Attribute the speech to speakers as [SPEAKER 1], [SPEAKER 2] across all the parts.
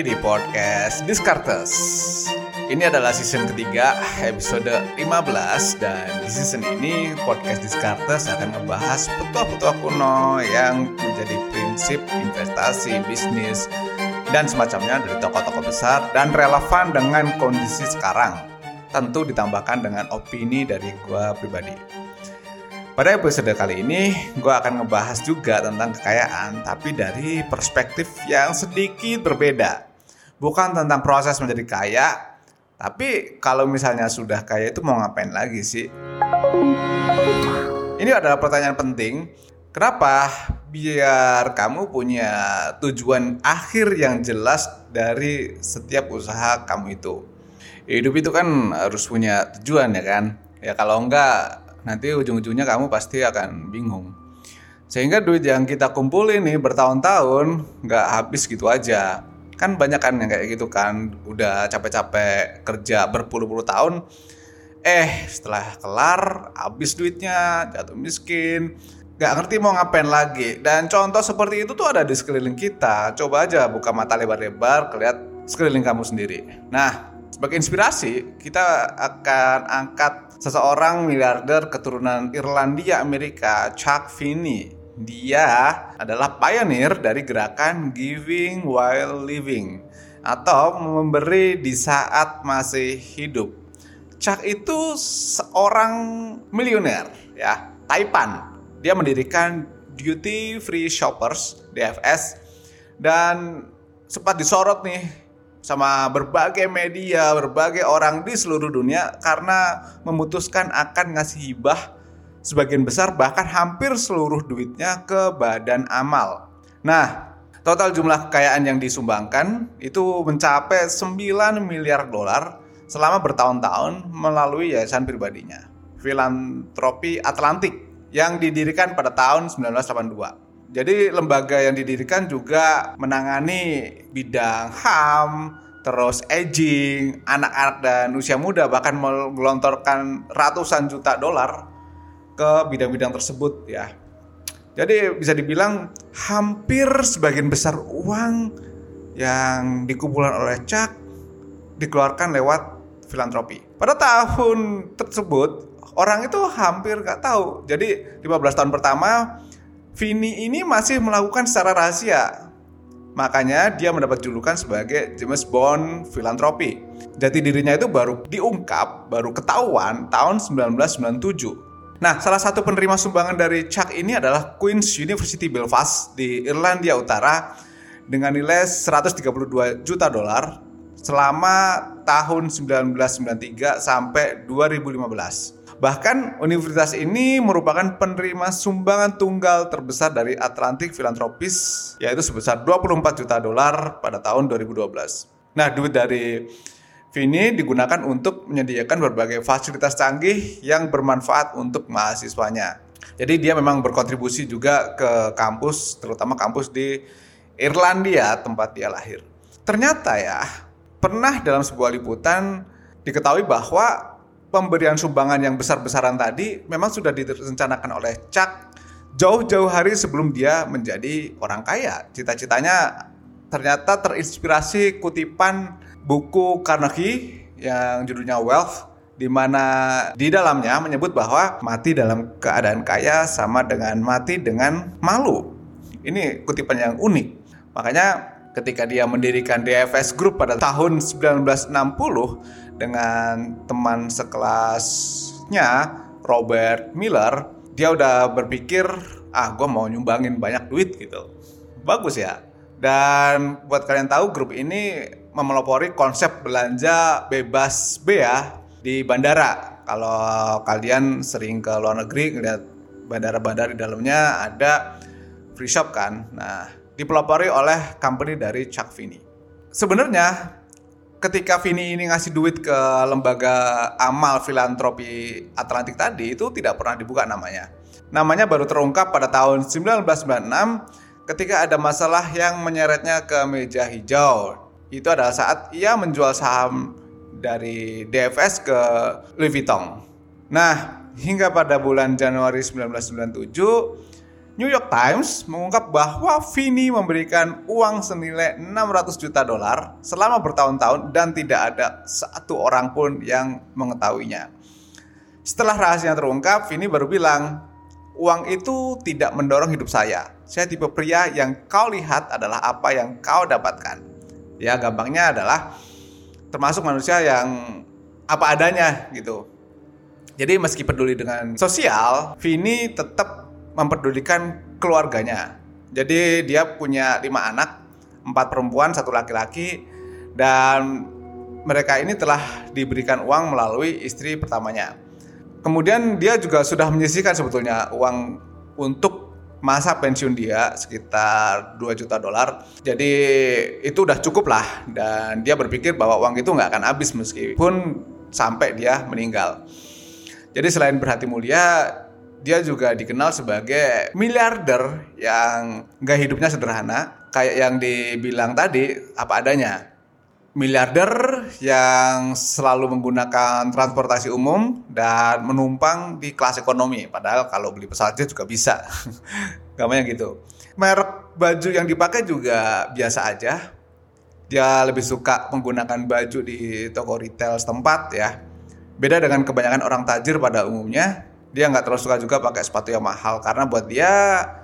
[SPEAKER 1] di podcast Discartes. Ini adalah season ketiga, episode 15 dan di season ini podcast Discartes akan membahas petua-petua kuno yang menjadi prinsip investasi, bisnis, dan semacamnya dari tokoh-tokoh besar dan relevan dengan kondisi sekarang. Tentu ditambahkan dengan opini dari gua pribadi. Pada episode kali ini, gue akan ngebahas juga tentang kekayaan, tapi dari perspektif yang sedikit berbeda. Bukan tentang proses menjadi kaya, tapi kalau misalnya sudah kaya itu mau ngapain lagi sih? Ini adalah pertanyaan penting. Kenapa? Biar kamu punya tujuan akhir yang jelas dari setiap usaha kamu itu. Hidup itu kan harus punya tujuan ya kan? Ya kalau enggak nanti ujung-ujungnya kamu pasti akan bingung. Sehingga duit yang kita kumpulin nih bertahun-tahun nggak habis gitu aja. Kan banyak kan yang kayak gitu kan, udah capek-capek kerja berpuluh-puluh tahun, eh setelah kelar habis duitnya, jatuh miskin, nggak ngerti mau ngapain lagi. Dan contoh seperti itu tuh ada di sekeliling kita. Coba aja buka mata lebar-lebar, kelihat sekeliling kamu sendiri. Nah, sebagai inspirasi, kita akan angkat seseorang miliarder keturunan Irlandia Amerika, Chuck Finney. Dia adalah pioneer dari gerakan giving while living atau memberi di saat masih hidup. Chuck itu seorang milioner ya, Taipan. Dia mendirikan Duty Free Shoppers (DFS) dan sempat disorot nih sama berbagai media, berbagai orang di seluruh dunia karena memutuskan akan ngasih hibah sebagian besar bahkan hampir seluruh duitnya ke badan amal. Nah, total jumlah kekayaan yang disumbangkan itu mencapai 9 miliar dolar selama bertahun-tahun melalui yayasan pribadinya, Filantropi Atlantik yang didirikan pada tahun 1982. Jadi lembaga yang didirikan juga menangani bidang HAM, terus aging, anak-anak dan usia muda bahkan menggelontorkan ratusan juta dolar ke bidang-bidang tersebut ya. Jadi bisa dibilang hampir sebagian besar uang yang dikumpulkan oleh Chuck dikeluarkan lewat filantropi. Pada tahun tersebut orang itu hampir nggak tahu. Jadi 15 tahun pertama Vini ini masih melakukan secara rahasia. Makanya dia mendapat julukan sebagai James Bond filantropi. Jati dirinya itu baru diungkap, baru ketahuan tahun 1997. Nah, salah satu penerima sumbangan dari Chuck ini adalah Queen's University Belfast di Irlandia Utara dengan nilai 132 juta dolar selama tahun 1993 sampai 2015. Bahkan universitas ini merupakan penerima sumbangan tunggal terbesar dari Atlantic Philanthropies yaitu sebesar 24 juta dolar pada tahun 2012. Nah, duit dari Vini digunakan untuk menyediakan berbagai fasilitas canggih yang bermanfaat untuk mahasiswanya. Jadi dia memang berkontribusi juga ke kampus, terutama kampus di Irlandia tempat dia lahir. Ternyata ya, pernah dalam sebuah liputan diketahui bahwa pemberian sumbangan yang besar-besaran tadi memang sudah direncanakan oleh Chuck jauh-jauh hari sebelum dia menjadi orang kaya. Cita-citanya ternyata terinspirasi kutipan buku Carnegie yang judulnya Wealth di mana di dalamnya menyebut bahwa mati dalam keadaan kaya sama dengan mati dengan malu. Ini kutipan yang unik. Makanya ketika dia mendirikan DFS Group pada tahun 1960 dengan teman sekelasnya Robert Miller, dia udah berpikir, ah gue mau nyumbangin banyak duit gitu. Bagus ya. Dan buat kalian tahu grup ini memelopori konsep belanja bebas bea di bandara. Kalau kalian sering ke luar negeri ngeliat bandara-bandara di dalamnya ada free shop kan. Nah, dipelopori oleh company dari Chuck Finney. Sebenarnya ketika Vini ini ngasih duit ke lembaga amal filantropi Atlantik tadi itu tidak pernah dibuka namanya. Namanya baru terungkap pada tahun 1996 ketika ada masalah yang menyeretnya ke meja hijau. Itu adalah saat ia menjual saham dari DFS ke Louis Vuitton. Nah, hingga pada bulan Januari 1997 New York Times mengungkap bahwa Vini memberikan uang senilai 600 juta dolar selama bertahun-tahun dan tidak ada satu orang pun yang mengetahuinya. Setelah rahasia terungkap, Vini baru bilang, uang itu tidak mendorong hidup saya. Saya tipe pria yang kau lihat adalah apa yang kau dapatkan. Ya gampangnya adalah termasuk manusia yang apa adanya gitu. Jadi meski peduli dengan sosial, Vini tetap memperdulikan keluarganya. Jadi dia punya lima anak, empat perempuan, satu laki-laki, dan mereka ini telah diberikan uang melalui istri pertamanya. Kemudian dia juga sudah menyisihkan sebetulnya uang untuk masa pensiun dia sekitar 2 juta dolar. Jadi itu udah cukup lah dan dia berpikir bahwa uang itu nggak akan habis meskipun sampai dia meninggal. Jadi selain berhati mulia, dia juga dikenal sebagai miliarder yang gak hidupnya sederhana, kayak yang dibilang tadi apa adanya. Miliarder yang selalu menggunakan transportasi umum dan menumpang di kelas ekonomi. Padahal kalau beli pesawat jet juga bisa. Gampangnya gitu. Merek baju yang dipakai juga biasa aja. Dia lebih suka menggunakan baju di toko retail setempat ya. Beda dengan kebanyakan orang tajir pada umumnya, dia nggak terlalu suka juga pakai sepatu yang mahal karena buat dia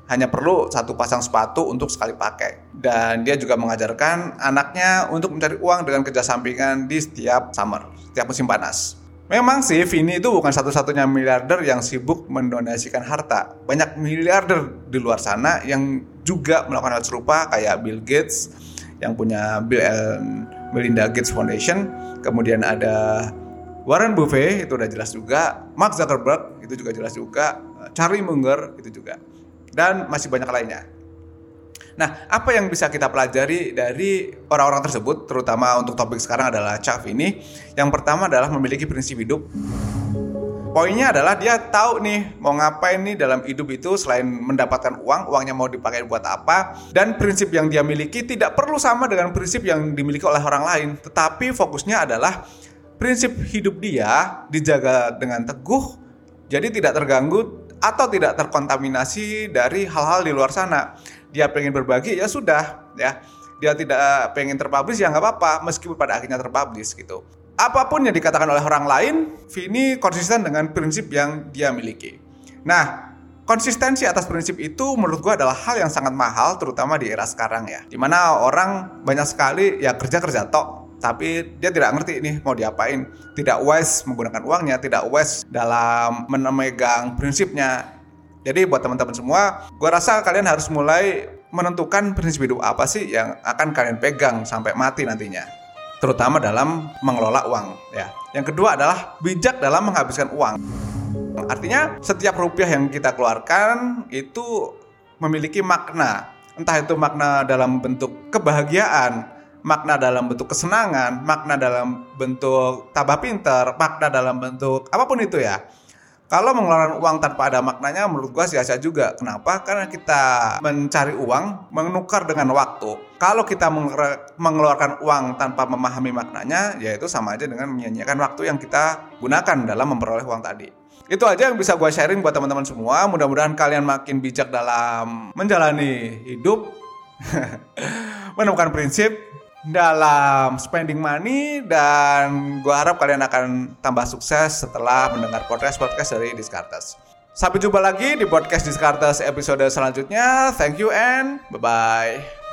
[SPEAKER 1] hanya perlu satu pasang sepatu untuk sekali pakai. Dan dia juga mengajarkan anaknya untuk mencari uang dengan kerja sampingan di setiap summer setiap musim panas. Memang sih Vini itu bukan satu-satunya miliarder yang sibuk mendonasikan harta. Banyak miliarder di luar sana yang juga melakukan hal serupa kayak Bill Gates yang punya Bill and Melinda Gates Foundation, kemudian ada Warren Buffett itu udah jelas juga, Mark Zuckerberg itu juga jelas juga, Charlie Munger itu juga, dan masih banyak lainnya. Nah, apa yang bisa kita pelajari dari orang-orang tersebut, terutama untuk topik sekarang adalah Chav ini? Yang pertama adalah memiliki prinsip hidup. Poinnya adalah dia tahu nih mau ngapain nih dalam hidup itu selain mendapatkan uang, uangnya mau dipakai buat apa, dan prinsip yang dia miliki tidak perlu sama dengan prinsip yang dimiliki oleh orang lain, tetapi fokusnya adalah prinsip hidup dia dijaga dengan teguh, jadi tidak terganggu atau tidak terkontaminasi dari hal-hal di luar sana. Dia pengen berbagi ya sudah ya. Dia tidak pengen terpublish ya nggak apa-apa meskipun pada akhirnya terpublish gitu. Apa pun yang dikatakan oleh orang lain, Vini konsisten dengan prinsip yang dia miliki. Nah, konsistensi atas prinsip itu menurut gue adalah hal yang sangat mahal terutama di era sekarang ya. Di mana orang banyak sekali ya kerja-kerja tok tapi dia tidak ngerti ini mau diapain. Tidak wise menggunakan uangnya tidak wise dalam memegang prinsipnya. Jadi buat teman-teman semua gue rasa kalian harus mulai menentukan prinsip hidup apa sih yang akan kalian pegang sampai mati nantinya. Terutama dalam mengelola uang ya. Yang kedua adalah bijak dalam menghabiskan uang. Artinya setiap rupiah yang kita keluarkan itu memiliki makna. Entah itu makna dalam bentuk kebahagiaan makna dalam bentuk kesenangan, makna dalam bentuk tabah pinter, makna dalam bentuk apa pun itu ya. Kalau mengeluarkan uang tanpa ada maknanya menurut gua sia-sia juga. Kenapa? Karena kita mencari uang menukar dengan waktu. Kalau kita mengeluarkan uang tanpa memahami maknanya, yaitu sama aja dengan menyanyikan waktu yang kita gunakan dalam memperoleh uang tadi. Itu aja yang bisa gue sharing buat teman-teman semua. Mudah-mudahan kalian makin bijak dalam menjalani hidup, menemukan prinsip, dalam spending money dan gue harap kalian akan tambah sukses setelah mendengar podcast-podcast dari Discartes. Sampai jumpa lagi di podcast Discartes episode selanjutnya. Thank you and bye-bye.